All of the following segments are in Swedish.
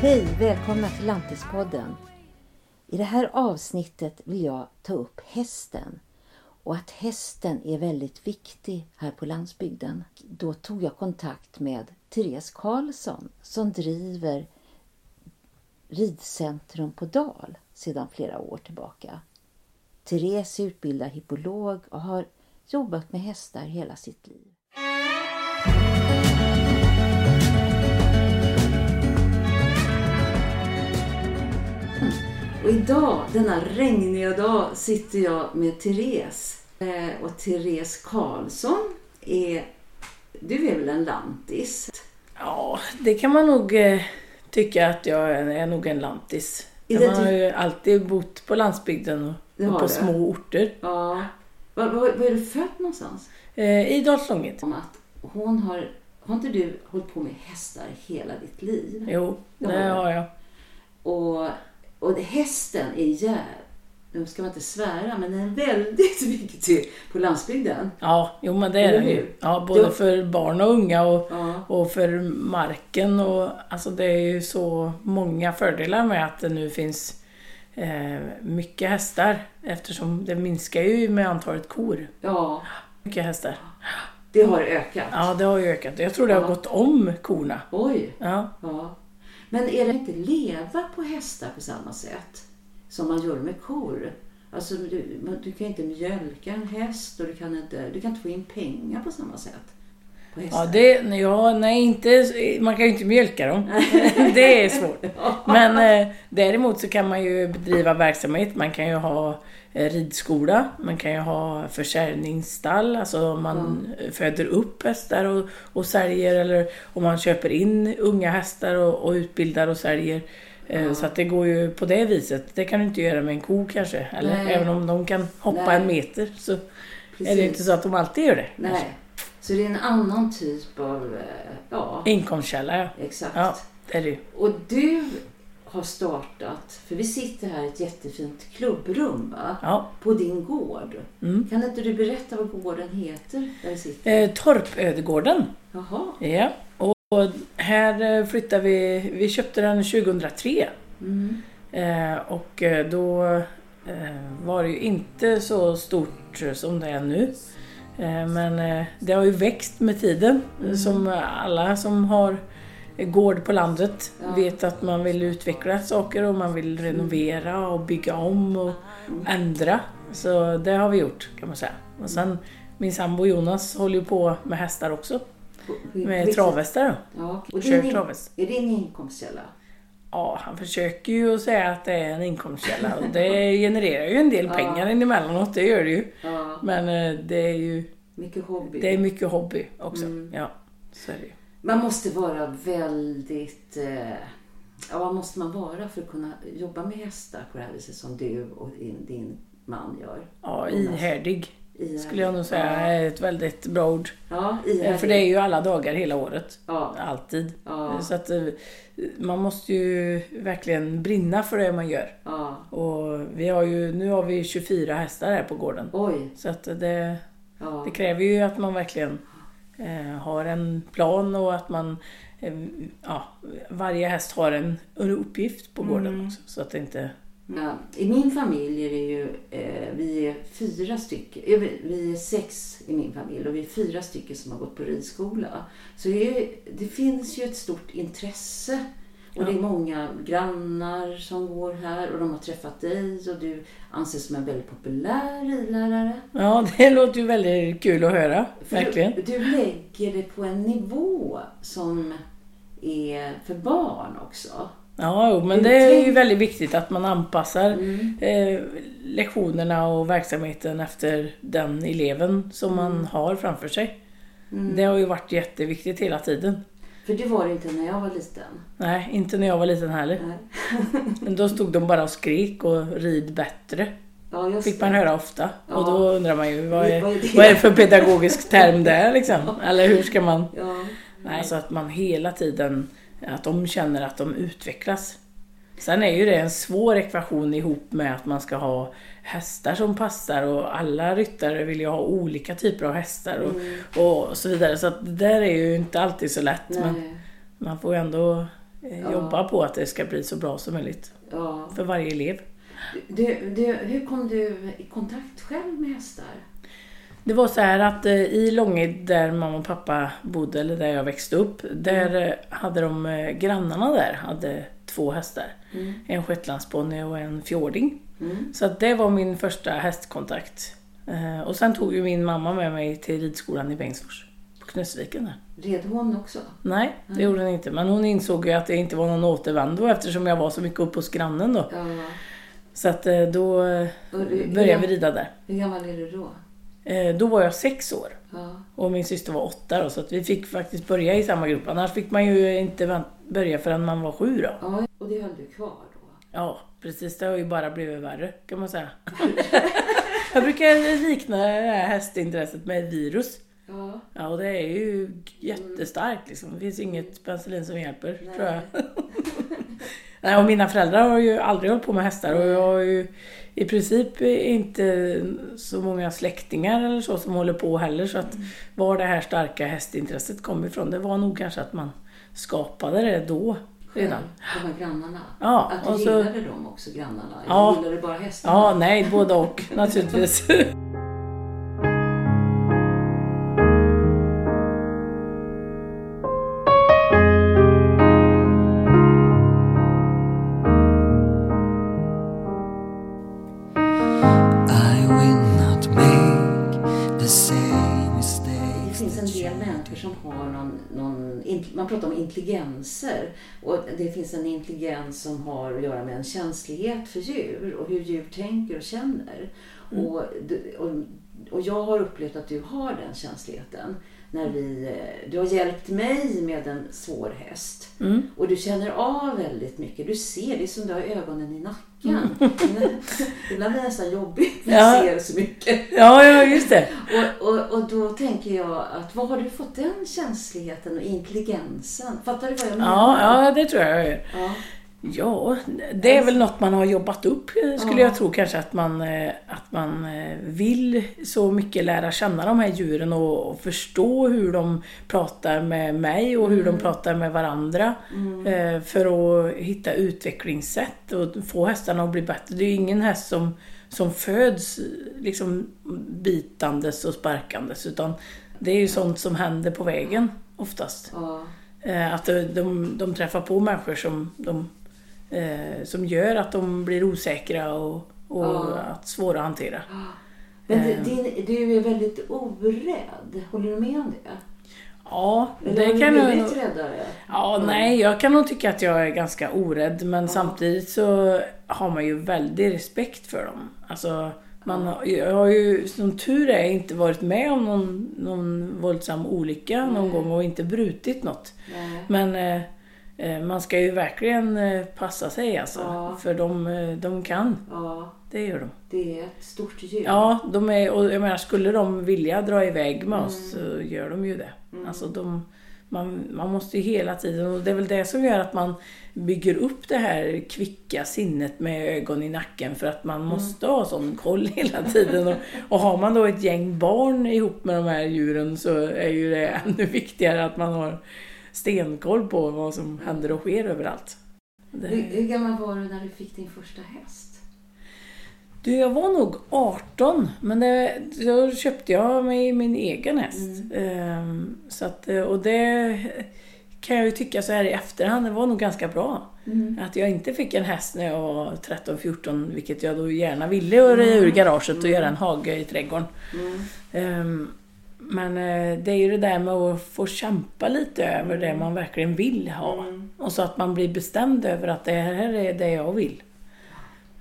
Hej! Välkomna till Lantispodden. I det här avsnittet vill jag ta upp hästen och att hästen är väldigt viktig här på landsbygden. Då tog jag kontakt med Therese Karlsson som driver Ridcentrum på Dal sedan flera år tillbaka. Therese är utbildad hippolog och har jobbat med hästar hela sitt liv. Och idag, denna regniga dag, sitter jag med Therese. Eh, och Therese Karlsson är... Du är väl en lantis? Ja, det kan man nog eh, tycka att jag är, är nog en lantis. Man det har ju alltid bott på landsbygden Det och, och på du. små orter. Ja. Var, var, var är du född någonstans? Eh, I Dalslånget. Hon har... Har inte du hållit på med hästar hela ditt liv? Jo, Det det jag. har jag. Och, och hästen är jä... Nu ska man inte svära, men den är väldigt viktig på landsbygden. Ja, jo men det är den ju. Ja, både Du- för barn och unga och, Ja. och för marken. Och, alltså det är ju så många fördelar med att det nu finns eh, mycket hästar. Eftersom det minskar ju med antalet kor. Ja, Mycket hästar. det har ökat. Ja, det har ju ökat. Jag tror det har Ja. gått om korna. Oj. Ja. Ja. Men är det inte leva på hästar på samma sätt som man gör med kor? Alltså, du, du kan inte mjölka en häst och du kan inte, du kan inte få in pengar på samma sätt. Ja, det, ja, nej, inte, man kan ju inte mjölka dem. det är svårt. Men eh, däremot så kan man ju bedriva verksamhet. Man kan ju ha ridskola, man kan ju ha försäljningsstall, alltså man föder upp hästar och, och säljer eller om man köper in unga hästar och, och utbildar och säljer. Eh, Så att det går ju på det viset. Det kan du inte göra med en ko kanske. Eller Nej. även om de kan hoppa Nej. en meter så är Precis. det inte så att de alltid gör det. Nej. Så det är en annan typ av, eh, ja, Inkomstkälla, ja. exakt. Ja, det är det. Och du har startat, för vi sitter här i ett jättefint klubbrum? Ja. På din gård. Mm. Kan inte du berätta vad gården heter där vi sitter? Eh, Torpödegården. Jaha. Ja. Och, och här eh, flyttade vi, vi köpte den 2003. Mm. Eh, och eh, då eh, var det ju inte så stort som det är nu. Eh, men eh, det har ju växt med tiden. Som alla som har gård på landet Ja. vet att man vill utveckla saker och man vill renovera och bygga om och ändra. Så det har vi gjort kan man säga. Och sen min sambo Jonas håller ju på med hästar också. Med travhästar då. Ja. Och Kör din, travhäst. är din inkomstkälla? Ja, han försöker ju att säga att det är en inkomstkälla och det genererar ju en del Ja. pengar emellanåt, det gör det ju. Ja. Men eh, det är ju Mycket hobby. det är mycket hobby också. Mm. Ja, så är det ju. Man måste vara väldigt... Eh, ja, vad måste man vara för att kunna jobba med hästar på det här viset som du och din, din man gör? Ja, ihärdig Ihärdig. skulle jag nog säga är ett väldigt bra ord. Ja, Eh, ihärdig. För det är ju alla dagar hela året. Ja. Alltid. Ja. Så att eh, man måste ju verkligen brinna för det man gör. Ja. Och vi har ju, nu har vi 24 hästar här på gården. Oj. Så att det, Ja. Det kräver ju att man verkligen har en plan och att man eh, ja, varje häst har en, en uppgift på gården Mm. också. Så att inte... Ja, I min familj är det ju, eh, vi är fyra stycken, eh, vi- vi är sex i min familj och vi är fyra stycken som har gått på ridskola. Så det, är, det finns ju ett stort intresse och det är många grannar som går här och de har träffat dig och du anses som en väldigt populär ridlärare. Ja, det låter ju väldigt kul att höra. För Verkligen. Du, du lägger det på en nivå som är för barn också. Ja, men det är ju väldigt viktigt att man anpassar Mm. eh, lektionerna och verksamheten efter den eleven som Mm. man har framför sig. Det har ju varit jätteviktigt hela tiden. För det var det inte när jag var liten. Nej, inte när jag var liten heller. Men då stod de bara och skrek och rid bättre. Ja, just fick man det. höra ofta. Ja. Och då undrar man ju vad är, Vad är det? vad är det för pedagogisk term där liksom? Eller hur ska man... Ja. Nej, så att man hela tiden, att de känner att de utvecklas. Sen är ju det en svår ekvation ihop med att man ska ha hästar som passar och alla ryttare vill ju ha olika typer av hästar och, och så vidare. Så att det där är ju inte alltid så lätt. Men Nej. man får ju ändå eh, Ja. jobba på att det ska bli så bra som möjligt Ja. för varje elev. Du, du, hur kom du i kontakt själv med hästar? Det var så här att eh, i Långed där mamma och pappa bodde, eller där jag växte upp, där eh, hade de, grannarna där hade två hästar. Mm. En shetlandsponny och en fjording. Mm. Så att det var min första hästkontakt. Eh, Och sen tog ju min mamma med mig till ridskolan i Bengtsfors, på Knussviken där. Red hon också? Nej, det gjorde hon inte. Men hon insåg ju att det inte var någon återvändo eftersom jag var så mycket uppe hos grannen då. Ja. Så att eh, då eh, Och började vi rida där. Hur gammal är du då? Då var jag sex år. Ja. Och min syster var åtta då, så att vi fick faktiskt börja i samma grupp. Annars fick man ju inte vänt- börja förrän man var sju då. ja. Och det höll du kvar då? Ja, precis. Det har ju bara blivit värre kan man säga. jag brukar likna det här hästintresset med virus. Ja. Ja, och det är ju jättestarkt liksom. Det finns inget penicillin som hjälper, Nej. tror jag. Nej, och mina föräldrar har ju aldrig hållit på med hästar och jag har ju i princip inte så många släktingar eller så som håller på heller. Så att var det här starka hästintresset kom ifrån, det var nog kanske att man skapade det då redan. De här grannarna? Ja, Att du och så- gillade dem också, grannarna? Ja. Eller gillade du bara hästarna? Ja, nej, både och naturligtvis. finns en del människor som har någon, någon... Man pratar om intelligenser. Och det finns en intelligens som har att göra med en känslighet för djur och hur djur tänker och känner. Och, du- och, och jag har upplevt att du har den känsligheten. När vi, eh, du har hjälpt mig med en svår häst. Mm. Och du känner av väldigt mycket. Du ser, det är som du har ögonen i nacken. Ibland blir det nästan jobbigt när Ja. jag ser så mycket. Ja, ja, just det. Och, och, och då tänker jag att var har du fått den känsligheten och intelligensen? Fattar du vad jag menar? Ja, ja, det tror jag ja. Ja, det är väl något man har jobbat upp eh, skulle Ja. jag tro kanske att man, eh, att man eh, vill så mycket lära känna de här djuren och, och förstå hur de pratar med mig och hur de pratar med varandra. eh, För att hitta utvecklingssätt och få hästarna att bli bättre. Det är ju ingen häst som, som föds liksom bitandes och sparkandes utan det är ju sånt som händer på vägen oftast. Ja. Att de, de, de träffar på människor som, de, eh, som gör att de blir osäkra och, och Ja. att svåra att hantera. Men Eh. din, du är väldigt orädd. Håller du med om det? Ja, Eller det kan jag nog... räddare? Ja, nej, jag kan nog tycka att jag är ganska orädd men samtidigt så har man ju väldig respekt för dem. Alltså, man har, jag har ju som tur är inte varit med om någon, någon våldsam olycka någon gång och inte brutit något. Nej. Men eh, man ska ju verkligen eh, passa sig alltså. Ja. För de, eh, de kan. Ja, Det gör de. det är ett stort djur. Ja, de är, och jag menar, skulle de vilja dra iväg med oss så gör de ju det. Alltså de, man, man måste ju hela tiden, och det är väl det som gör att man bygger upp det här kvicka sinnet med ögon i nacken för att man måste ha sån koll hela tiden. Och, och har man då ett gäng barn ihop med de här djuren så är ju det ännu viktigare att man har stenkoll på vad som händer och sker överallt. Det- Hur, hur gammal var du när du fick din första häst? Du, jag var nog 18, men det, då köpte jag mig min egen häst. Ehm, så att, och det kan jag ju tycka så här i efterhand, det var nog ganska bra. Att jag inte fick en häst när jag var 13-14, vilket jag då gärna ville, röja ur garaget och göra en hage i trädgården. Ehm, men eh, det är ju det där med att få kämpa lite över det man verkligen vill ha. Och så att man blir bestämd över att det här är det jag vill.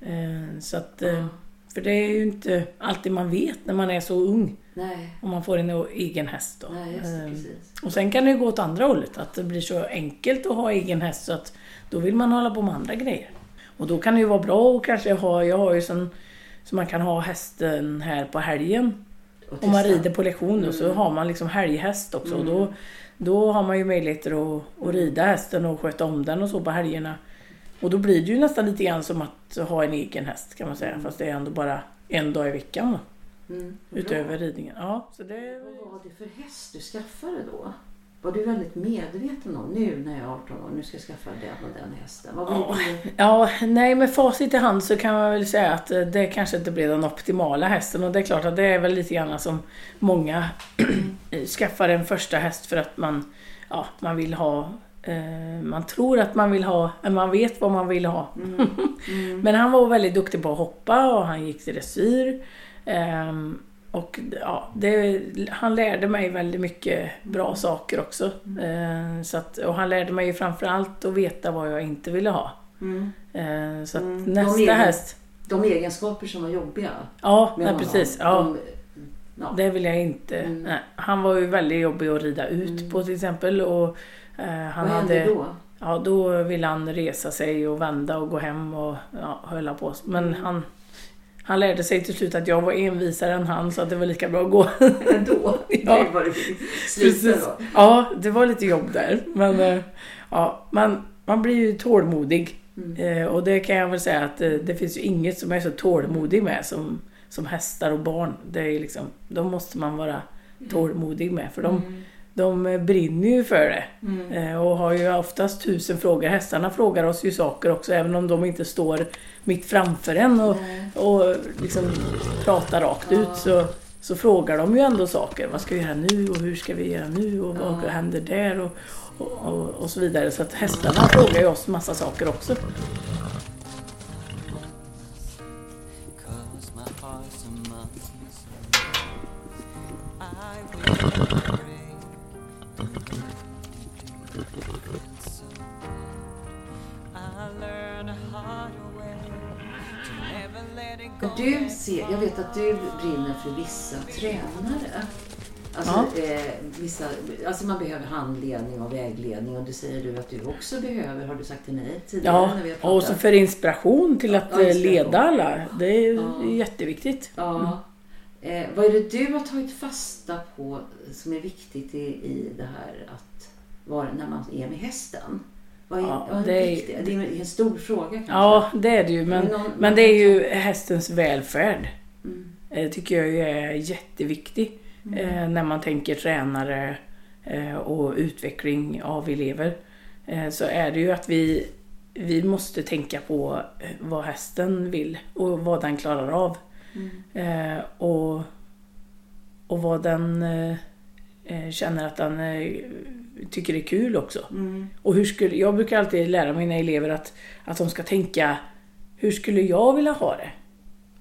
Eh, Så att, eh, för det är ju inte alltid man vet när man är så ung. Nej, Om man får en egen häst då. nej det. Och sen kan det ju gå åt andra hållet. Att det blir så enkelt att ha egen häst så att då vill man hålla på med andra grejer. Och då kan det ju vara bra att kanske ha, jag har ju sån, så man kan ha hästen här på helgen. Och Om man rider på lektion då, så har man liksom helghäst också. Och då, då har man ju möjligheter att, att rida hästen och sköta om den och så på helgerna. Och då blir det ju nästan lite grann som att ha en egen häst kan man säga. Fast det är ändå bara en dag i veckan Mm, utöver ridningen. Ja, så det... Vad var det för häst du skaffade då? Var du väldigt medveten om nu när jag är 18 år, nu ska jag skaffa den och den hästen? Vad Ja, det? ja, nej med facit i hand så kan man väl säga att eh, det kanske inte blev den optimala hästen och det är klart att det är väl lite grann som många skaffar en första häst för att man, ja, man vill ha eh, man tror att man vill ha, men man vet vad man vill ha. Men han var väldigt duktig på att hoppa och han gick till dressyr. Ehm, och ja, det, han lärde mig väldigt mycket bra saker också. Ehm, så att, och han lärde mig framförallt att veta vad jag inte ville ha. Mm. Ehm, så att Mm. De nästa egen- häst... De egenskaper som var jobbiga Ja, nej, precis. Ja, De, ja. det vill jag inte. Mm. Nej, han var ju väldigt jobbig att rida ut på till exempel. Och, eh, han Vad hände hade, då? Ja, då ville han resa sig och vända och gå hem och ja, hålla på. Men Mm. han, han lärde sig till slut att jag var envisare än han så att det var lika bra att gå. Ändå? Ja. Det var det Precis. då? Ja, det var lite jobb där. Men eh, ja, man, man blir ju tålmodig. Mm. Eh, och det kan jag väl säga att eh, det finns ju inget som jag är så tålmodig med som, som hästar och barn. Det är liksom, de måste man vara tålmodig med för de, Mm. de brinner ju för det. Mm. Och har ju oftast tusen frågor. Hästarna frågar oss ju saker också även om de inte står mitt framför en och, och liksom pratar rakt Ja. ut så, så frågar de ju ändå saker. Vad ska vi göra nu och hur ska vi göra nu och vad händer där och, och, och, och så vidare. Så att hästarna frågar ju oss massa saker också. Du ser, jag vet att du brinner för vissa tränare. Alltså, eh, vissa, alltså man behöver handledning och vägledning och det säger du att du också behöver, har du sagt till mig tidigare Ja, och så för inspiration till att Ja, eh, inspiration. leda alla. Det är Ja. jätteviktigt. Ja. Eh, vad är det du har tagit fasta på som är viktigt i, i det här att vara när man är med hästen? Vad är, Ja, vad är det det, är- viktigt? det är en stor fråga kanske. Ja, det är det ju. Men, Men någon- men det är ju hästens välfärd. Mm. Eh, tycker jag är jätteviktig. Eh, när man tänker tränare eh, och utveckling av elever. Så är det ju att vi, vi måste tänka på vad hästen vill och vad den klarar av. Eh, och, och vad den känner att den tycker är kul också. Mm. Och hur skulle, jag brukar alltid lära mina elever att, att de ska tänka hur skulle jag vilja ha det?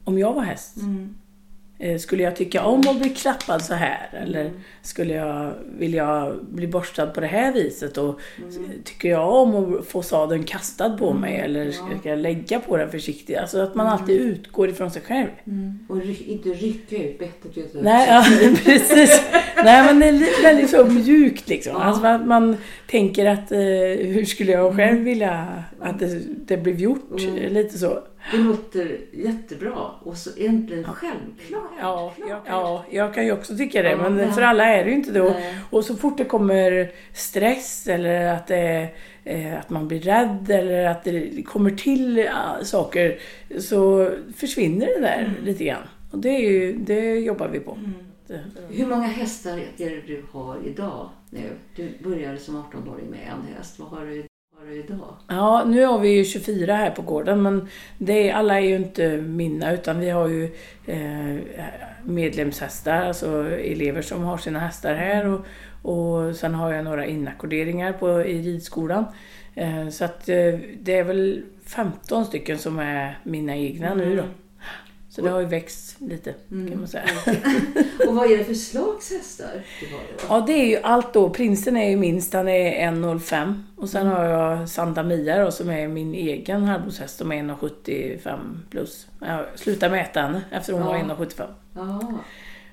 Om jag var häst? Mm. Eh, Skulle jag tycka om att bli klappad så här? Eller skulle jag vilja bli borstad på det här viset? Och Tycker jag om att få sadeln kastad på mig? Eller ska jag lägga på den försiktigt? Alltså att man alltid utgår ifrån sig själv. Och ry- inte rycka ut bettet ut. Nej, ja, precis. Nej, men det är väldigt så mjukt liksom. Ja. Alltså att man tänker att eh, hur skulle jag själv vilja att det, det blev gjort? Mm. Lite så. Det låter jättebra och så egentligen självklart. Ja, ja, ja, jag kan ju också tycka det. Ja, men för alla är det ju inte det. Och, och så fort det kommer stress eller att, det, eh, att man blir rädd eller att det kommer till ja, saker så försvinner det där lite grann. Och det, är ju, det jobbar vi på. Det- Hur många hästar är det du har idag nu? Du började som 18-åring med en häst. Vad har du, har du idag? Ja, nu har vi ju 24 här på gården men det är, alla är ju inte mina utan vi har ju eh, medlemshästar, alltså elever som har sina hästar här och, och sen har jag några inackorderingar på, i ridskolan. Eh, så att eh, det är väl 15 stycken som är mina egna nu då. Så det har ju växt lite kan man säga. Och vad är det för slags hästar du har då? Ja, det är ju allt då. Prinsen är ju minst, han är 1,05. Och sen har jag Santa Mia då, som är min egen halvblodshäst som är 1,75 plus. Jag slutade mäta henne efter hon Ja. var 1,75. Ja.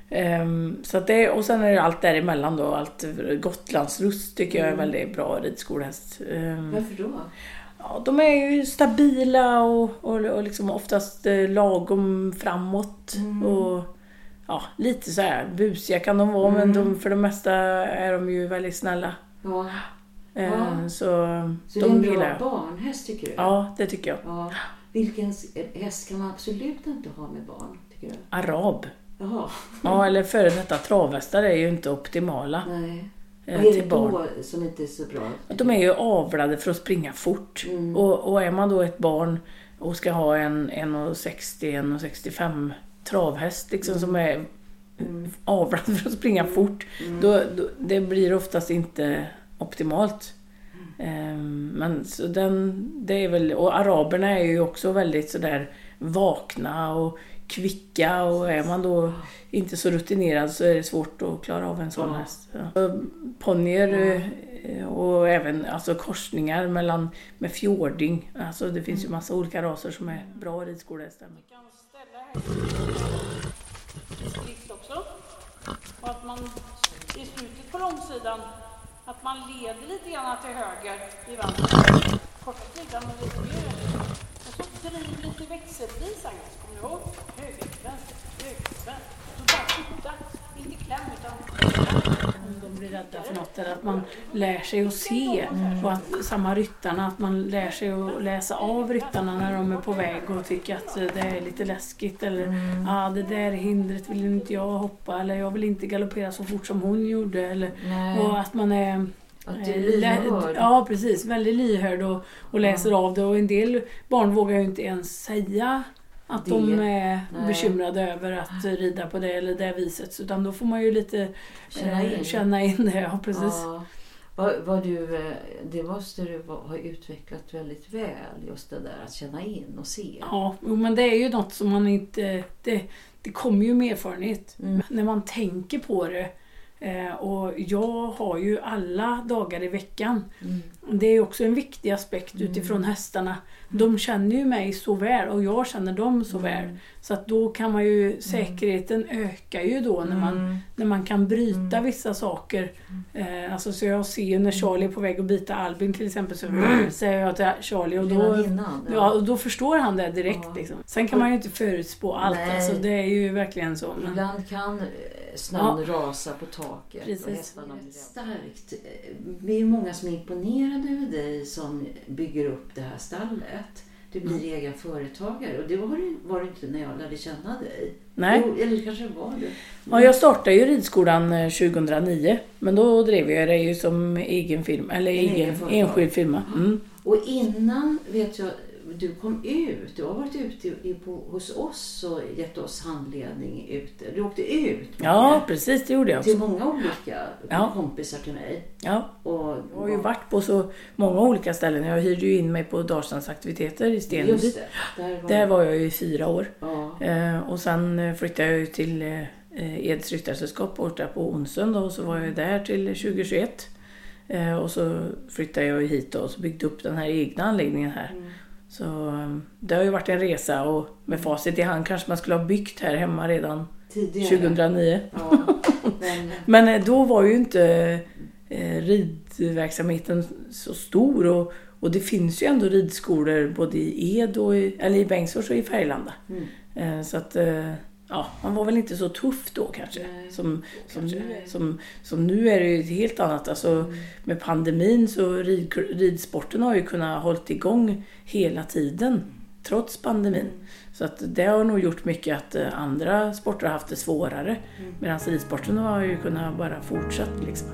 Ehm, så det, och sen är det allt däremellan då. Allt Gotlandsrust tycker jag är Mm. väldigt bra ridskolehäst. Ehm, Varför då? Ja, de är ju stabila och, och, och liksom oftast eh, lagom framåt. Mm. Och ja, lite så här busiga kan de vara men de, för det mesta är de ju väldigt snälla. Ja. Eh, Ja. Så, Så det är en de bra barnhäst tycker du? Ja, det tycker jag. ja. Vilken häst kan man absolut inte ha med barn? Tycker du? Arab. Jaha. Ja, eller före detta travhästar är ju inte optimala. Nej. Eh, Vad är till det då som inte är så bra? De är ju avlade för att springa fort. Mm. Och, och är man då ett barn och ska ha en 1,60-1,65 travhäst liksom, som är Mm. avlad för att springa fort. Då, då, det blir oftast inte optimalt. Ehm, men så den, det är väl, och araberna är ju också väldigt sådär vakna och kvicka och är man då inte så rutinerad så är det svårt att klara av en sån Ja. häst. Ja. Och Ponnyer eh, och även alltså korsningar mellan, med fjording. Alltså det finns ju massa olika raser som är bra ridskolehästar. Och att man i slutet på långsidan, att man leder lite grann till höger i vänster. Korta sidan och lite mer. Och så driv lite växelvis Agnes, kommer du ihåg? Höger, vänster, höger, vänster. Så bara skjuta, inte kläm utan Om de blir rädda för något eller att man lär sig att se och att samma ryttarna, att man lär sig att läsa av ryttarna när de är på väg och tycker att det är lite läskigt eller ah, det där hindret vill inte jag hoppa eller jag vill inte galoppera så fort som hon gjorde eller Nej. och att man är Att du är lyhörd. Ja precis, väldigt lyhörd och, och läser av det och en del barn vågar ju inte ens säga att de Det. är Nej. bekymrade över att rida på det eller det viset. Utan då får man ju lite Känna eh, in. känna in det. Ja, precis. Ja. Vad, vad du, eh, det måste du ha utvecklat väldigt väl, just det där att känna in och se. Ja, men det är ju något som man inte... Det, det kommer ju med erfarenhet. Mm. När man tänker på det. Eh, och jag har ju alla dagar i veckan. Mm. Det är också en viktig aspekt utifrån hästarna. De känner ju mig så väl och jag känner dem så väl. Så att då kan man ju, säkerheten ökar ju då när man, Mm. när man kan bryta vissa saker. Eh, alltså så jag ser ju när Charlie är på väg att bita Albin till exempel så säger jag till Charlie och då, innan? ja, och då förstår han det direkt. Ja. Liksom. Sen kan man ju inte förutspå allt, Nej. alltså, det är ju verkligen så. Men, Ibland kan eh, snön rasa på taket Precis. och hästarna blir starkt. Eh, Vi är många som är imponerade över dig som bygger upp det här stallet. Du blir Mm. egen företagare och det var du, var du inte när jag lärde känna dig. nej. Jo, eller kanske var du. Ja, jag startade ju ridskolan eh, 2009. Men då drev jag det ju som egen firma, eller En egen, egen enskild firma. Mm. Och innan vet jag, du kom ut, du har varit ute i, på, hos oss och gett oss handledning ute. Du åkte ut Ja, precis det gjorde jag till många olika Ja. kompisar till mig. Ja, Och, jag har ju varit på så många olika ställen. Jag hyrde ju in mig på Dalslands aktiviteter i Stenby. Just det, där var, Där var jag i fyra år. Ja. Eh, och sen eh, flyttade jag ju till eh, Eds ryttarsällskap borta på Onsund och så var jag där till 2021. Eh, och så flyttade jag hit och så byggde upp den här egna anläggningen här. Mm. Så eh, det har ju varit en resa och med facit i hand kanske man skulle ha byggt här hemma redan Tidigare. 2009. Ja, men, Men eh, då var ju inte eh, ridverksamheten så stor och, och det finns ju ändå ridskolor både i Ed och i, eller i Bengtsfors och i Färgelanda. mm. Eh, Så att, ja, man var väl inte så tuff då kanske. Nej. Som, som, Kanske. som, som nu är det ju ett helt annat. Alltså, Med pandemin så rid, ridsporten har ju kunnat hållit igång hela tiden. Trots pandemin. Så att det har nog gjort mycket att eh, andra sporter har haft det svårare. Medan ridsporten har ju kunnat bara fortsätta liksom.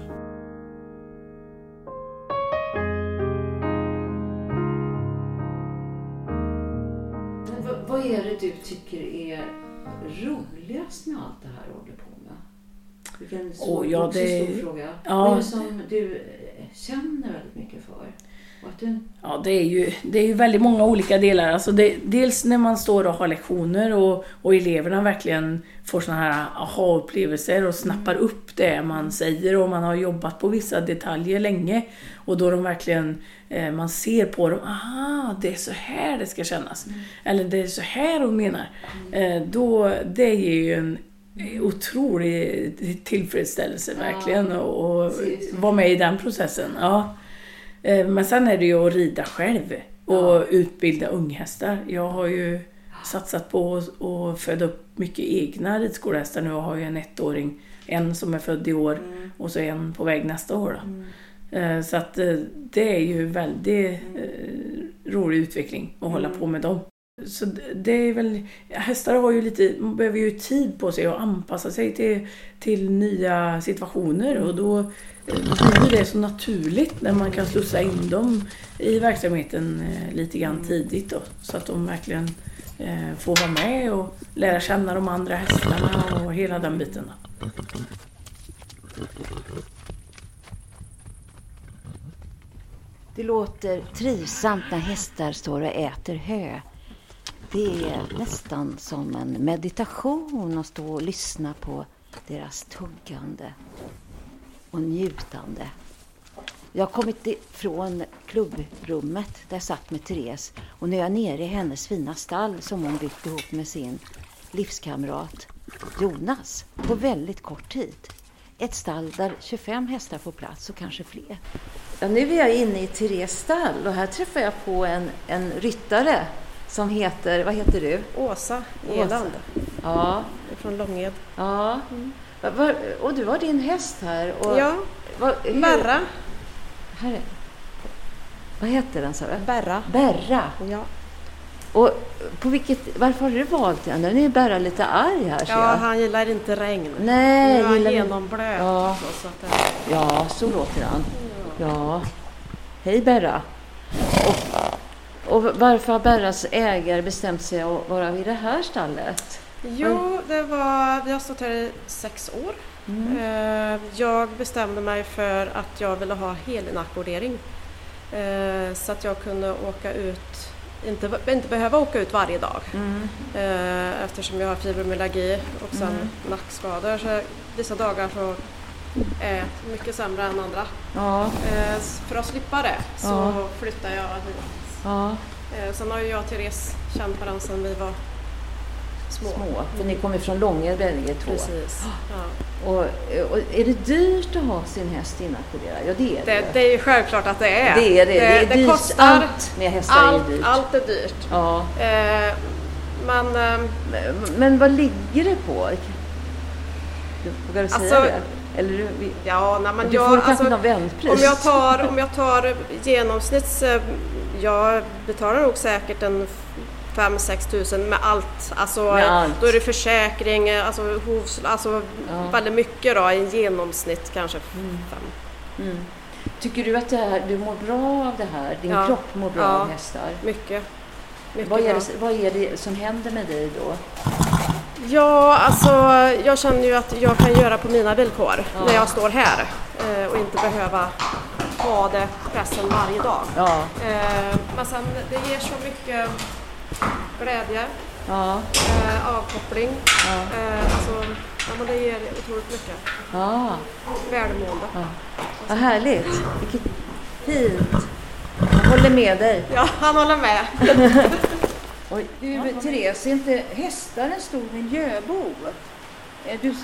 men vad är det du tycker är roligast med allt det här du håller på med? Vilken Åh, ja, det- stor fråga. ja. Det som du eh, känner väldigt mycket för? Och Ja, det är ju, det är ju väldigt många olika delar. Alltså det, dels när man står och har lektioner och, och eleverna verkligen får såna här aha-upplevelser och snappar upp det man säger och man har jobbat på vissa detaljer länge. Och då de verkligen, eh, man ser på dem, aha, det är så här det ska kännas. Eller det är så här hon menar. Eh, då, det ger ju en otrolig tillfredsställelse Ja. verkligen och, och Precis. vara med i den processen. Ja. Eh, Men sen är det ju att rida själv och Ja. utbilda unghästar. Jag har ju satsat på att- föda upp mycket egna ridskolehästar nu och har ju en ettåring. En som är född i år Mm. och så en på väg nästa år. Då. Eh, Så att eh, det är ju väldigt rolig utveckling att hålla på med dem. Så det- är väl, hästar har ju lite, behöver ju tid på sig att anpassa sig till, till nya situationer och då eh, blir det så naturligt när man kan slussa in dem i verksamheten eh, lite grann tidigt då, så att de verkligen eh, får vara med och lära känna de andra hästarna och hela den biten. Då. Det låter trivsamt när hästar står och äter hö. Det är nästan som en meditation att stå och lyssna på deras tuggande och njutande. Jag har kommit ifrån klubbrummet där jag satt med Therese och nu är jag nere i hennes fina stall som hon byggt ihop med sin livskamrat Jonas på väldigt kort tid. Ett stall där 25 hästar får plats och kanske fler. Ja, nu är jag inne i Thereses stall och här träffar jag på en, en ryttare som heter, vad heter du? Åsa. Eland Ja, från Långed. ja. Va- och du har din häst här. Och, Ja, va, hur- Berra. Här är, vad heter den sa du? Berra. Berra. Ja. Och på vilket, varför har du valt den? Den är Berra lite arg här ja, jag. han gillar inte regn. Nej, nu är han genomblöt. Ja. Så, så att det, Ja, så låter han. Ja. Hej Berra. Och, och varför har Berras ägare bestämt sig att vara i det här stallet? jo, det var, vi har stått här i sex år. Mm. Eh, Jag bestämde mig för att jag ville ha helinackordering. Eh, Så att jag kunde åka ut, inte, inte behöva åka ut varje dag. Mm. Eh, Eftersom jag har fibromyalgi och sen Mm. nackskador. Så vissa dagar så är jag mycket sämre än andra. Ja, För att slippa det så Ja. flyttade jag hit. Ja, Eh, Sen har ju jag och Therese känt varandra sedan vi var små. små. För ni kommer från Långed bägge två. Precis. Ja. Och, och är det dyrt att ha sin häst inackorderad? Ja, det är det. Det, det är ju självklart att det är. Det är det. Det är det dyrt. kostar. Allt med hästar är allt, ju dyrt. allt är dyrt. Ja. Eh, Men eh, Men, men vad ligger det på? Du, vågar du säga Alltså, det? Eller du, ja, nej, men du jag, får kanske alltså, någon vänpris? Om jag tar, om jag tar genomsnitts... Jag betalar nog säkert en 5-6 tusen med allt. Alltså, Med allt. Då är det försäkring, alltså, hovs, alltså Ja. väldigt mycket då i genomsnitt kanske fem. Mm. Tycker du att här, du mår bra av det här? Din Ja. kropp mår bra Ja. av hästar? Mycket. mycket Vad är, det, vad är det som händer med dig då? Ja, alltså jag känner ju att jag kan göra på mina villkor Ja. när jag står här eh, och inte behöva ha det pressen varje dag. Ja, Eh, men sen det ger så mycket glädje, ja, eh, avkoppling. ja. Eh, alltså, ja, men det ger otroligt mycket. ja. Välmående. Vad härligt. Vilket fint. Jag håller med dig. Ja, han håller med. Oj, du, Therese, är inte hästar en stor miljöbov? Eh, Du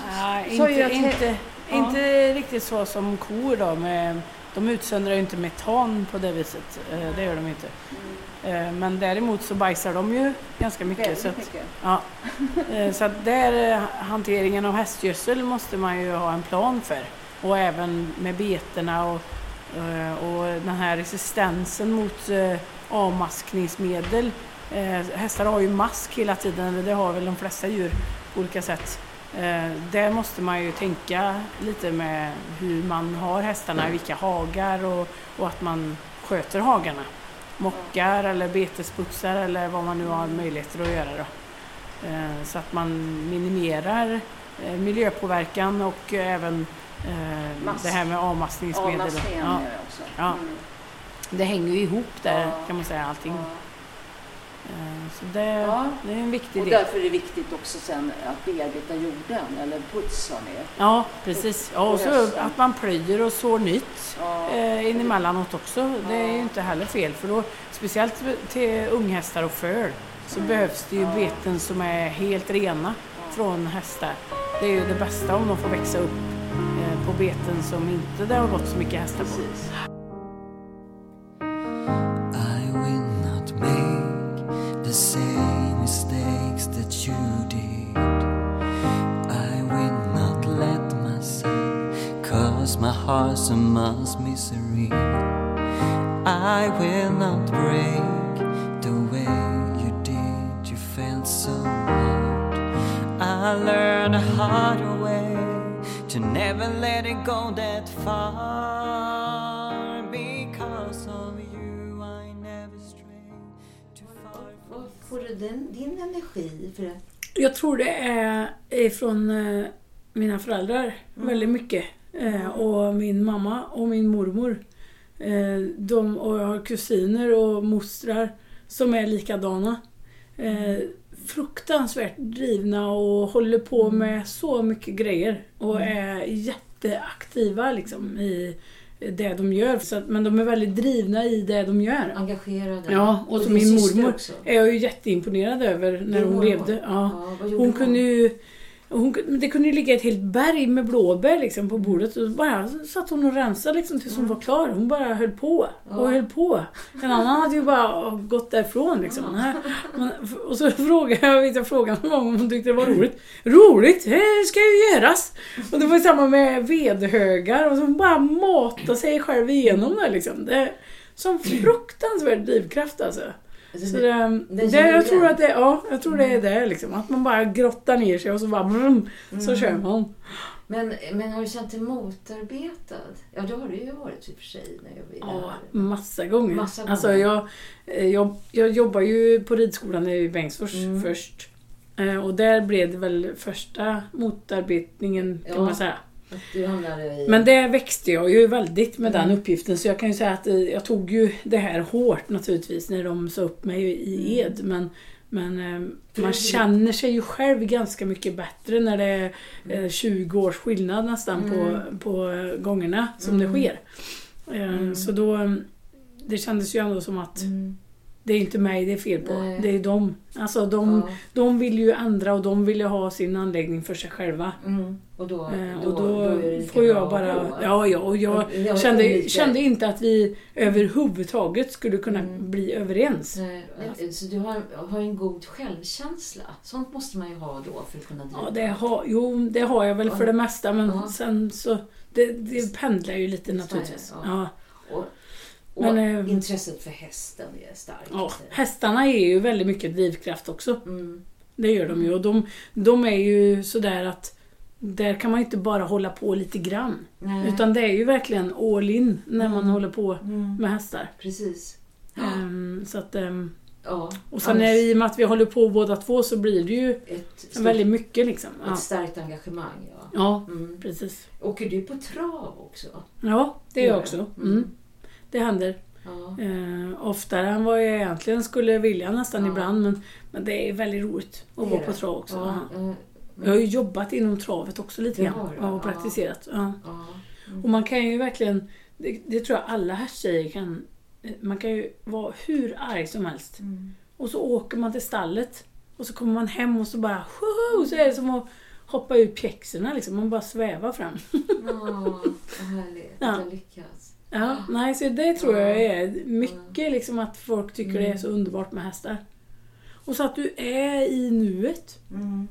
ju inte, att... inte, Ja. inte riktigt så som kor då. Med, de utsöndrar ju inte metan på det viset. Eh, Det gör de inte. Eh, Men däremot så bajsar de ju ganska mycket. Så Väldigt att, mycket. ja. Eh, så att där hanteringen av hästgödsel måste man ju ha en plan för. Och även med beterna och, och den här resistensen mot avmaskningsmedel. Hästar har ju mask hela tiden, det har väl de flesta djur på olika sätt. Eh, Där måste man ju tänka lite med hur man har hästarna, vilka hagar och, och att man sköter hagarna. Mockar eller betesputsar eller vad man nu har möjligheter att göra. Då. Eh, Så att man minimerar eh, miljöpåverkan och eh, även det här med avmaskningsmedel. Avmaskningen Ja, också. Ja. Mm. det hänger ju ihop där Ja. kan man säga allting. Ja. Eh, Så det, Ja. det är en viktig Och del. därför är det viktigt också sen att bearbeta jorden, eller putsa ner. Ja, precis. Ja, och så att man plöjer och sår nytt Ja. eh, in emellanåt också. Det är ju inte heller fel. För då, speciellt till unghästar och föl så behövs det ju beten som är helt rena från hästar. Det är ju det bästa om de får växa upp eh, på beten som inte det har gått så mycket hästar på. Precis. Bartimaeus' misery. I will not break the way you did, you felt so hard. I learned a harder way to never let it go that far. Because of you I never stray too far. Var får du den, din energi för att jag tror det är ifrån eh, mina föräldrar mm. väldigt mycket. Eh, och min mamma och min mormor. Eh, de, och jag har kusiner och mostrar som är likadana. Eh, fruktansvärt drivna och håller på med så mycket grejer. Och är jätteaktiva liksom i det de gör. Så att, men de är väldigt drivna i det de gör. engagerade? Ja, och, din min mormor också? är jag ju jätteimponerad över när hon levde. Ja. Ja, Hon hon? kunde ju... Hon, det kunde ju ligga ett helt berg med blåbär liksom på bordet och bara satt hon och rensade liksom tills hon var klar. Hon bara höll på och Ja. höll på. En annan hade ju bara gått därifrån liksom. Men, och så frågade jag, vet jag frågade någon gång om hon tyckte det var roligt. Roligt? Det ska ju göras! Och det var samma med vedhögar och så hon bara mata sig själv igenom det liksom. Det som fruktansvärd drivkraft alltså. Så det- det, det jag tror att det, ja, jag tror det är det liksom. Att man bara grottar ner sig och så bara brum, så Mm. kör man. Men, men har du känt dig motarbetad? Ja, det har du ju varit i och för sig. När jag Ja, massa gånger. Massa gånger. Alltså jag, eh, jag, jag jobbar ju på ridskolan i Bengtsfors Mm. först. Eh, Och där blev det väl första motarbetningen kan Ja. man säga. I... Men det växte jag ju väldigt med Mm. den uppgiften så jag kan ju säga att eh, jag tog ju det här hårt naturligtvis när de sa upp mig i ed. Men, men eh, man känner sig ju själv ganska mycket bättre när det är eh, 20 års skillnad nästan på, på eh, gångerna som det sker. Eh, Så då, eh, det kändes ju ändå som att Mm. Det är inte mig det är fel på. Nej. Det är dem. Alltså de, Ja. de vill ju ändra och de vill ju ha sin anläggning för sig själva. Mm. Och då, Eh, då, och då, lika får jag bara... Ja, ja, och jag Och kände, olika- kände inte att vi överhuvudtaget skulle kunna Mm. bli överens. Nej, men, Så du har, har en god självkänsla. Sånt måste man ju ha då för att kunna driva. Ja, det har, jo, det har jag väl för det mesta men Ja. sen så... Det, det pendlar ju lite naturligtvis. Ja. Ja. Och, och Men, eh, intresset för hästen är starkt. Ja, hästarna är ju väldigt mycket drivkraft också. Mm. Det gör de ju. Och de, de är ju sådär att där kan man inte bara hålla på lite grann. Nej. Utan det är ju verkligen all in när man Mm. håller på Mm. med hästar. Precis. Ehm, så att, ehm, Ja. och sen är, i och med att vi håller på båda två så blir det ju stort, väldigt mycket liksom. ett Ja, starkt engagemang. Ja. ja Mm. precis. Åker du på trav också? Ja, det gör jag också. Mm. Mm. Det händer. Ja. Eh, oftare än vad jag egentligen skulle vilja nästan Ja. ibland. Men, men det är väldigt roligt att vara på trav också. Ja. Ja. eh, Jag har ju jobbat inom travet också lite grann. Ja, och ja. praktiserat. Ja. ja. Och man kan ju verkligen, det, det tror jag alla hästtjejer kan, man kan ju vara hur arg som helst. Mm. Och så åker man till stallet och så kommer man hem och så bara woho, så är det som att hoppa ur pjäxorna liksom. Man bara svävar fram. Ja, vad härligt Ja. att du lyckats. Ja, nej, så det tror jag är mycket liksom att folk tycker det är Mm. så underbart med hästar. Och så att du är i nuet. Mm.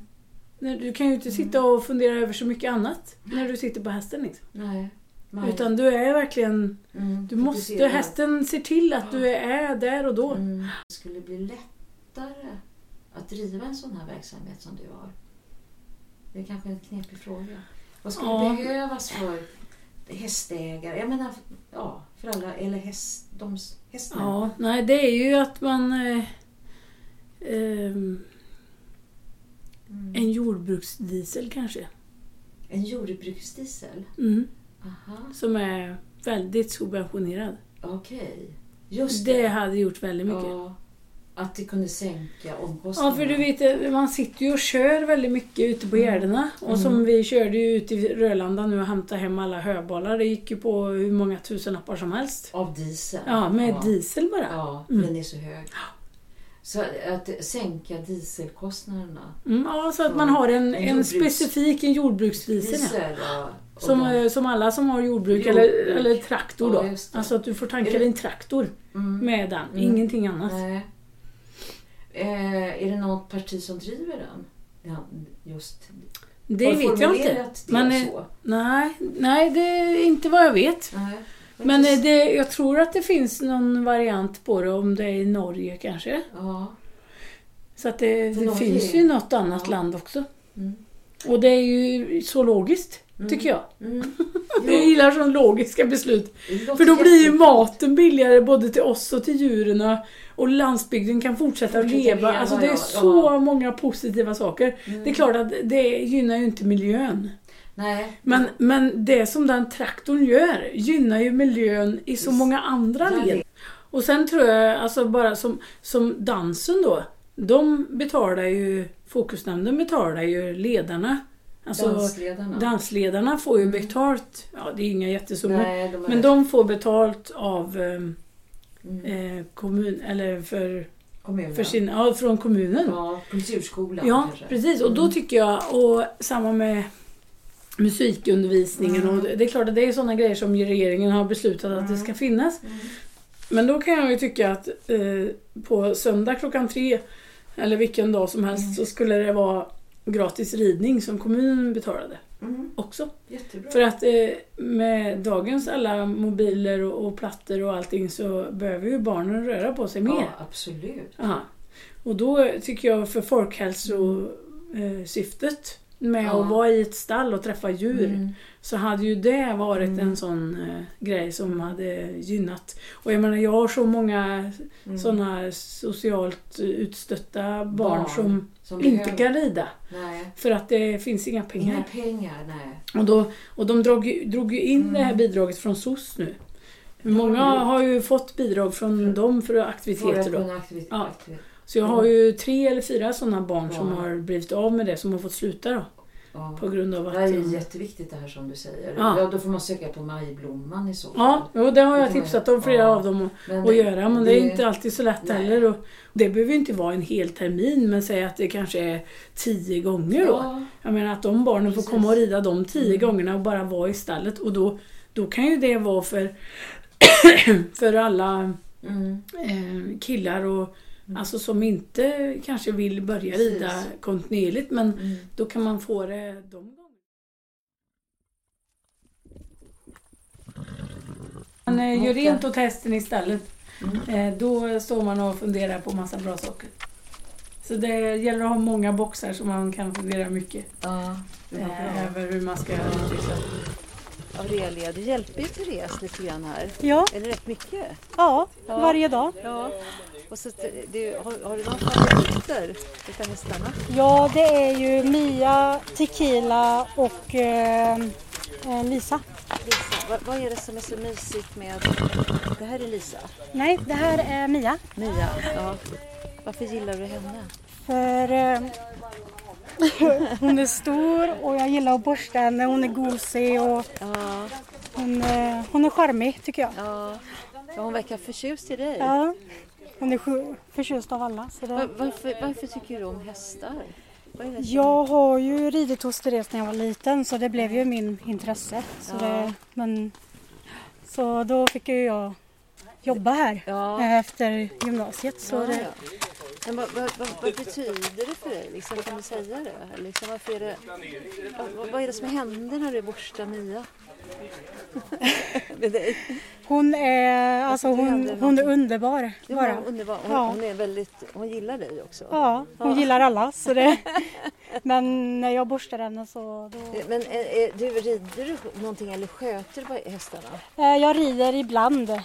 Du kan ju inte sitta och fundera över så mycket annat när du sitter på hästen. Liksom. Nej. Nej. Utan du är verkligen... Mm. Du måste, hästen ser till att du är där och då. Mm. Det skulle bli lättare att driva en sån här verksamhet som du har? Det är kanske en knepig fråga. Vad skulle Ja. behövas för hästägare? Jag menar, ja, för alla, eller häst, de, hästmän. Ja, nej det är ju att man... Eh, Mm. en jordbruksdiesel kanske. En jordbruksdiesel? Mm, Aha, som är väldigt subventionerad. okej. Just Det hade gjort väldigt mycket. Ja, att det kunde sänka Ja, omkostnaderna. för du vet, man sitter ju och kör väldigt mycket ute på gärdena. Och Mm. som vi körde ju ut i Rölanda nu och hämtade hem alla höbalar. Det gick ju på hur många tusenlappar som helst. Av diesel? Ja, med diesel bara. Ja, Mm. den är så hög. Så att sänka dieselkostnaderna. Mm, ja, så att Ja, man har en, en en specifik en jordbruksdiesel. Ja. Diesel, ja. Som, som alla som har jordbruk, Jordbruk. Eller, eller traktor Ja, då. Alltså att du får tanka din traktor Mm. med den, Mm. ingenting annat. Nej. Eh, är det något parti som driver den? Ja, just. Det vet jag inte. Det Men, eh, så? Nej, nej, det är inte vad jag vet. Nej. Men det- eh, det, jag tror att det finns någon variant på det, om det är i Norge kanske. Ja. Så att det, det finns ju något annat Ja. land också. Mm. Och det är ju så logiskt, tycker jag. Mm. Jag gillar sådana logiska beslut. För då blir ju maten billigare både till oss och till djuren. Och landsbygden kan fortsätta att leva. leva, Alltså det är ja, så ja. många positiva saker. Det är klart att det gynnar ju inte miljön. Nej. Men, men det som den traktorn gör gynnar ju miljön i så många andra led. Och sen tror jag, alltså bara som, som dansen då. De betalar ju, Fokusnämnden betalar ju ledarna. Alltså Dansledarna. dansledarna får ju betalt, ja det är inga jättesummor. Nej, de är- Men de får betalt av Mm. Eh, kommun, eller för, Kommunen. för sin, ja, från kommunen. Ja, kulturskolan Ja, kanske. precis. Och då tycker jag, och samma med musikundervisningen. Och det är klart att det är sådana grejer som regeringen har beslutat att det ska finnas. Men då kan jag ju tycka att eh, på söndag klockan tre, eller vilken dag som helst, så skulle det vara gratis ridning som kommunen betalade Mm. också. Jättebra. För att eh, med dagens alla mobiler och, och plattor och allting så behöver ju barnen röra på sig mer. Ja, absolut. Aha. Och då tycker jag för folkhälsosyftet med Ja. att vara i ett stall och träffa djur Mm. så hade ju det varit Mm. en sån eh, grej som hade gynnat. Och jag menar jag har så många Mm. såna socialt utstötta barn, Barn som, Som inte kan rida. Nej, För att det finns inga pengar. inga pengar. Nej. Och, då, och de drog, drog ju in det här Mm. bidraget från SOS nu. Många har ju fått bidrag från dem för aktiviteter då. kunna aktivit- Ja. Så jag har ju tre eller fyra sådana barn som Ja. har blivit av med det, som har fått sluta då. Ja. På grund av Det att... här är ju jätteviktigt det här som du säger. Ja. Ja. då får man söka på Majblomman i så fall. Ja, jo, det har jag Det tipsat om flera ja. av dem Men att göra, men det är det- inte alltid så lätt Nej. heller. Och det behöver inte vara en hel termin, men säg att det kanske är tio gånger då. Ja, Jag menar att de barnen får Precis. komma och rida de tio Mm. gångerna och bara vara i stallet. Och då, då kan ju det vara för, för alla mm. eh, killar och alltså som inte kanske vill börja Precis. rida kontinuerligt. Men Mm. då kan man få det de gångerna. Man eh, gör Okej. rent åt hästen istället. Mm. Eh, då står man och funderar på massa bra saker. Så det gäller att ha många boxar så man kan fundera mycket Ja, eh, över hur man ska utveckla. Aurelia, du hjälper ju Therese lite grann här. Ja, Eller rätt mycket. ja, Ja. varje dag. Ja. Och så, du, har, har du några favoriter utav hästarna? Ja, det är ju Mia, Tequila och eh, eh, Lisa. Lisa, vad, vad är det som är så mysigt med... Det här är Lisa. Nej, det här är Mia. Mia. Ja. Varför gillar du henne? För eh, hon är stor och jag gillar att borsta henne. Hon är gosig och Ja, hon, eh, hon är charmig tycker jag. ja. ja hon verkar förtjust i dig. Ja, hon är förtjust av alla. Var, det... varför, varför tycker du om hästar? Jag har ju ridit hos Therese när jag var liten så det blev ju min intresse. Så, Ja. det, men, så då fick ju jag jobba här Ja. eh, efter gymnasiet. Så Ja, det. Men vad, vad, vad, vad betyder det för dig? Liksom, kan du säga det? Liksom, varför är det vad, vad- vad är det som händer när du borstar Mia? Hon är, alltså, det hon, hon är underbar Det bara. var underbar. Hon, Ja. hon, är väldigt, hon gillar dig också. Ja, hon Ja. gillar alla. Så det, men när jag borstar henne så då, Men är, är, du, rider du någonting eller sköter du hästarna? eh, Jag rider ibland. Eh,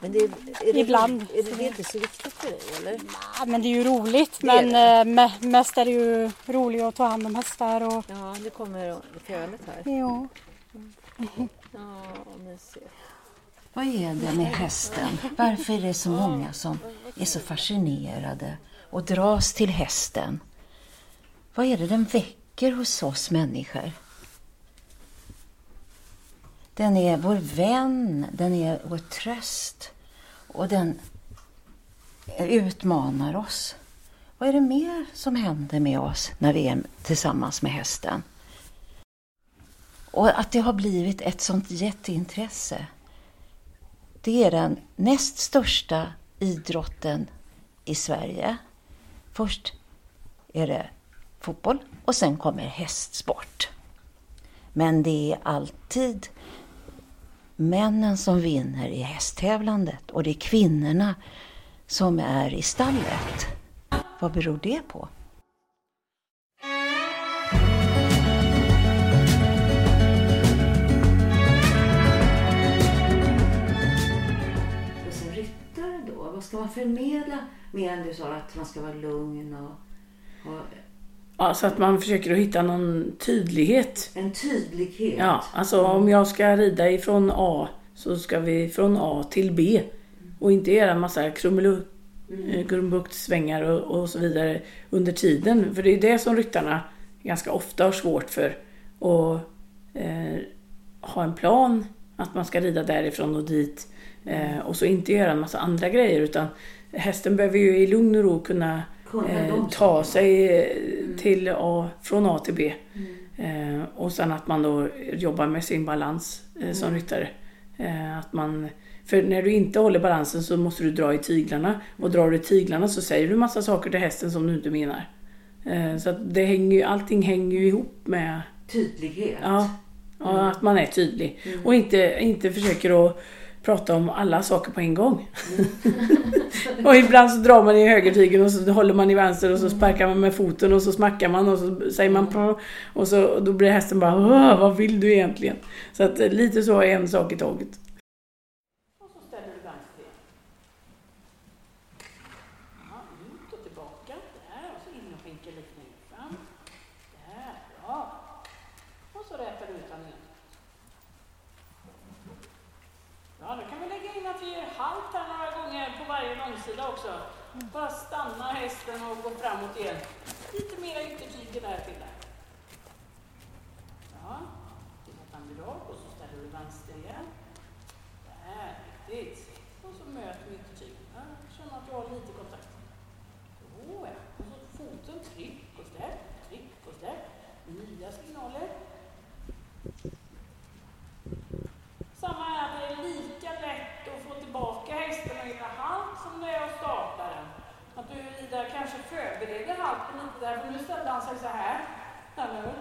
Men det, är, är det, Ibland. Är det, det är inte så viktigt för dig eller? ja, men det är ju roligt. Det är Men eh, me- mest är det ju roligt att ta hand om hästar. Och, Ja, nu kommer fölet här. ja. Ja, mysigt. Vad är det med hästen? Varför är det så många som är så fascinerade och dras till hästen? Vad är det den väcker hos oss människor? Den är vår vän, den är vår tröst och den utmanar oss. Vad är det mer som händer med oss när vi är tillsammans med hästen? Och att det har blivit ett sånt jätteintresse. Det är den näst största idrotten i Sverige. Först är det fotboll och sen kommer hästsport. Men det är alltid männen som vinner i hästtävlandet och det är kvinnorna som är i stallet. Vad beror det på? Förmedla mer än du sa att man ska vara lugn och ha Ja, så att man försöker att hitta någon tydlighet. en tydlighet? Ja, alltså om jag ska rida ifrån A så ska vi från A till B. Och inte göra en massa eh, krumbuktsvängar och, och så vidare under tiden. För det är det som ryttarna ganska ofta har svårt för. Att eh, ha en plan, att man ska rida därifrån och dit. Eh, och så inte göra en massa andra grejer utan hästen behöver ju i lugn och ro kunna eh, ta sig eh, till A, från A till B. Eh, och sen att man då jobbar med sin balans eh, som ryttare. Eh, att man, för när du inte håller balansen så måste du dra i tyglarna. Och drar du i tyglarna så säger du massa saker till hästen som du inte menar. Eh, så att det hänger, ju- allting hänger ju ihop med Tydlighet? ja, ja, att man är tydlig. Och inte, inte försöker att prata om alla saker på en gång. och ibland så drar man i högertygen och så håller man i vänster och så sparkar man med foten och så smackar man och så säger man på och så och då blir hästen bara "Åh, vad vill du egentligen? Så att eh, lite så är en sak i taget. Och så ställer du vänster igen. Ja, ut och tillbaka. Där. Och så in och skänker lite längre fram. Där, bra. Och så rätar du ut den igen. Ja, då kan vi lägga in att vi gör halt här några gånger på varje långsida också. Bara stanna hästen och gå framåt igen. Lite mera yttertyger där till där. Ja, till att han blir rak och så ställer du vänster igen. Där, riktigt. Och så möter vi yttertygen. Ja, känn att du har lite kontakt. Så ja. Och så foten, tryck och där, tryck och där. Nya signaler. Samma här, det är lika lätt att få tillbaka hästen och göra halt som det är att starta den. Att du Ida kanske förbereder halten lite där, för nu ställde han sig så här. Här nu.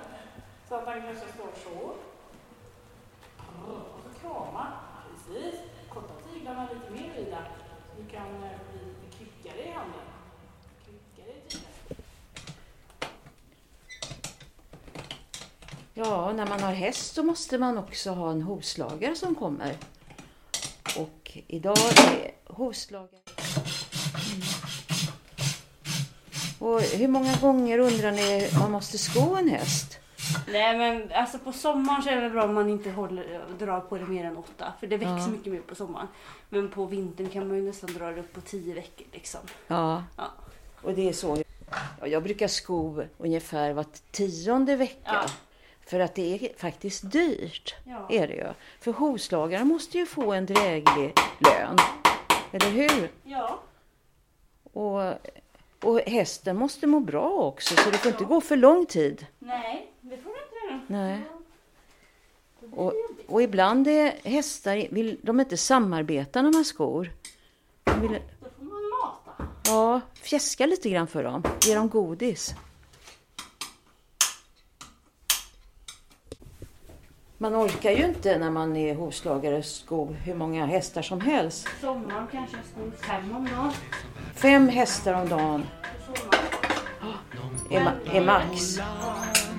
Så att han kanske står så. Och så krama. Precis. Korta tyglarna lite mer Ida. Så du kan eh, bli lite kvickare i handen. Kvickare i. Ja, när man har häst så måste man också ha en hovslagare som kommer. Och idag är hovslagare... Mm. Och hur många gånger undrar ni man måste sko en häst? Nej men alltså på sommaren så är det bra om man inte håller, drar på det mer än åtta. För det växer Ja. mycket mer på sommaren. Men på vintern kan man ju nästan dra det upp på tio veckor liksom. Ja, Ja. och det är så. Ja, jag brukar sko ungefär var tionde vecka. Ja. För att det är faktiskt dyrt. Ja. Är det ju. För hovslagare måste ju få en dräglig lön. Eller hur? Ja. Och, och hästen måste må bra också, så det får inte gå för lång tid. Nej, det får du inte göra. Nej. Och, och ibland är hästar, vill de inte samarbeta när man skor. De vill, Då får man mata. ja, fjäska lite grann för dem. Ge dem godis. Man orkar ju inte när man är hovslagare sko hur många hästar som helst. Sommaren kanske skor fem om dagen. Fem hästar om dagen sommaren. är, ma- är max.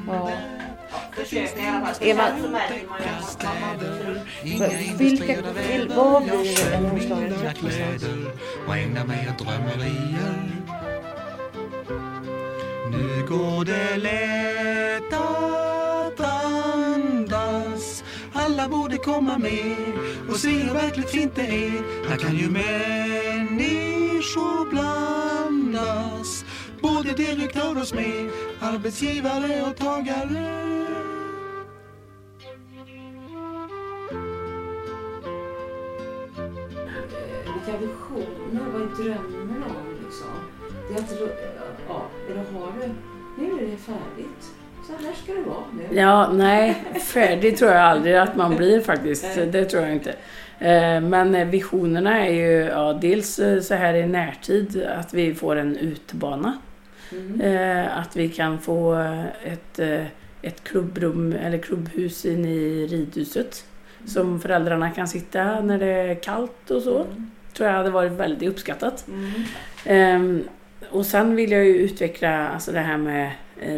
Ja. Är man- Vilka, vil, vad blir en hovslagare trött någonstans? Nu går det lätt att andas. Alla borde komma med och se hur verkligt fint det är. Här kan ju människor blandas. Både direktör och smed, arbetsgivare och tagare. Eh, Vilka visioner, vad är drömmen om liksom? Det är att, ja, eller har du, nu är det färdigt. Så här ska det vara nu. Ja, nej, färdig tror jag aldrig att man blir faktiskt. Det tror jag inte. Eh, Men eh, visionerna är ju ja, dels eh, så här i närtid att vi får en utbana. Eh, Att vi kan få ett, ett klubbrum eller klubbhus inne i ridhuset. Som föräldrarna kan sitta när det är kallt och så. Tror jag hade varit väldigt uppskattat. Ehm, och sen vill jag ju utveckla alltså det här med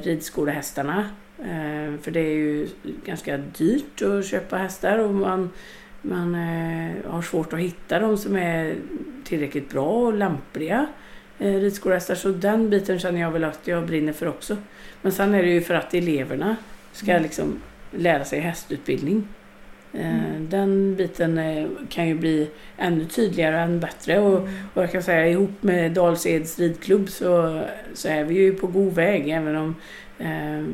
ridskolehästarna. Ehm, för det är ju ganska dyrt att köpa hästar och man man eh, har svårt att hitta de som är tillräckligt bra och lämpliga eh, ridskolehästar. Så den biten känner jag väl att jag brinner för också. Men sen är det ju för att eleverna ska Mm. liksom lära sig hästutbildning. Eh, Den biten eh, kan ju bli ännu tydligare och ännu bättre. Och, och jag kan säga ihop med Dalseds ridklubb så, så är vi ju på god väg även om eh,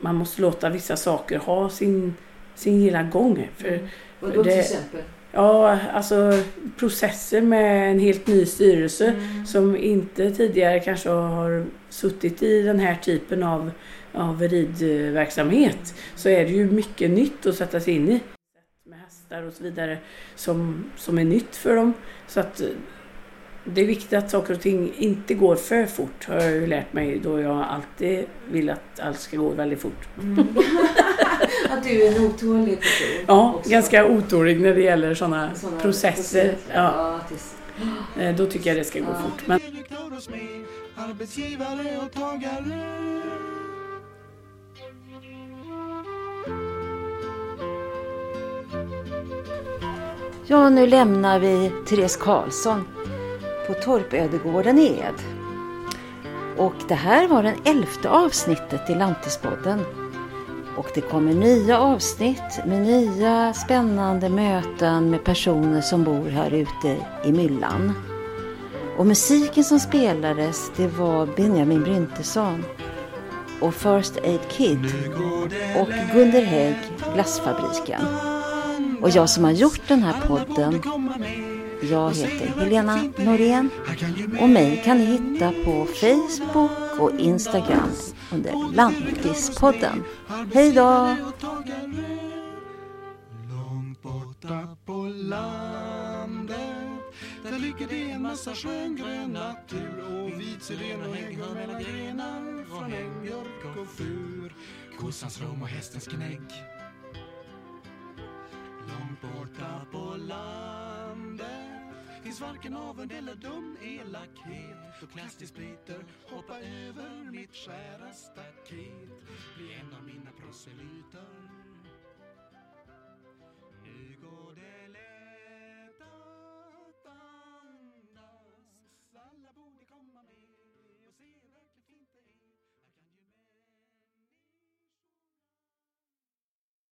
man måste låta vissa saker ha sin, sin gilla gång. För, Vadå för till exempel? Ja, alltså processer med en helt ny styrelse Mm. som inte tidigare kanske har suttit i den här typen av, av ridverksamhet. Så är det ju mycket nytt att sätta sig in i. Hästar och så vidare som, som är nytt för dem. Så att eh, det är viktigt att saker och ting inte går för fort har jag ju lärt mig då jag alltid vill att allt ska gå väldigt fort. Att du är en otålig person. Ja, också. ganska otålig när det gäller sådana Såna processer. Ja. Ja. Eh, Då tycker jag det ska gå Ja. fort. Men Ja, nu lämnar vi Therese Karlsson på Torpödegården i Ed. Och det här var det elfte avsnittet i Lantispodden. Och det kommer nya avsnitt med nya spännande möten med personer som bor här ute i myllan. Och musiken som spelades det var Benjamin Bryntesson och First Aid Kid och Gunder Hägg, Glassfabriken. Och jag som har gjort den här podden, jag heter Helena Norén och mig kan ni hitta på Facebook och Instagram under Lantispodden. Hej då! Långt borta på landet Där ligger det en massa skön grön natur Och vit syren och häng mellan grenar Från äng, björk och fur Kossans rom och hästens gnägg Långt borta på landet. Finns varken avund eller dum elakhet. Då Klastis biter hoppa över mitt skära staket Bli en av mina proselyter.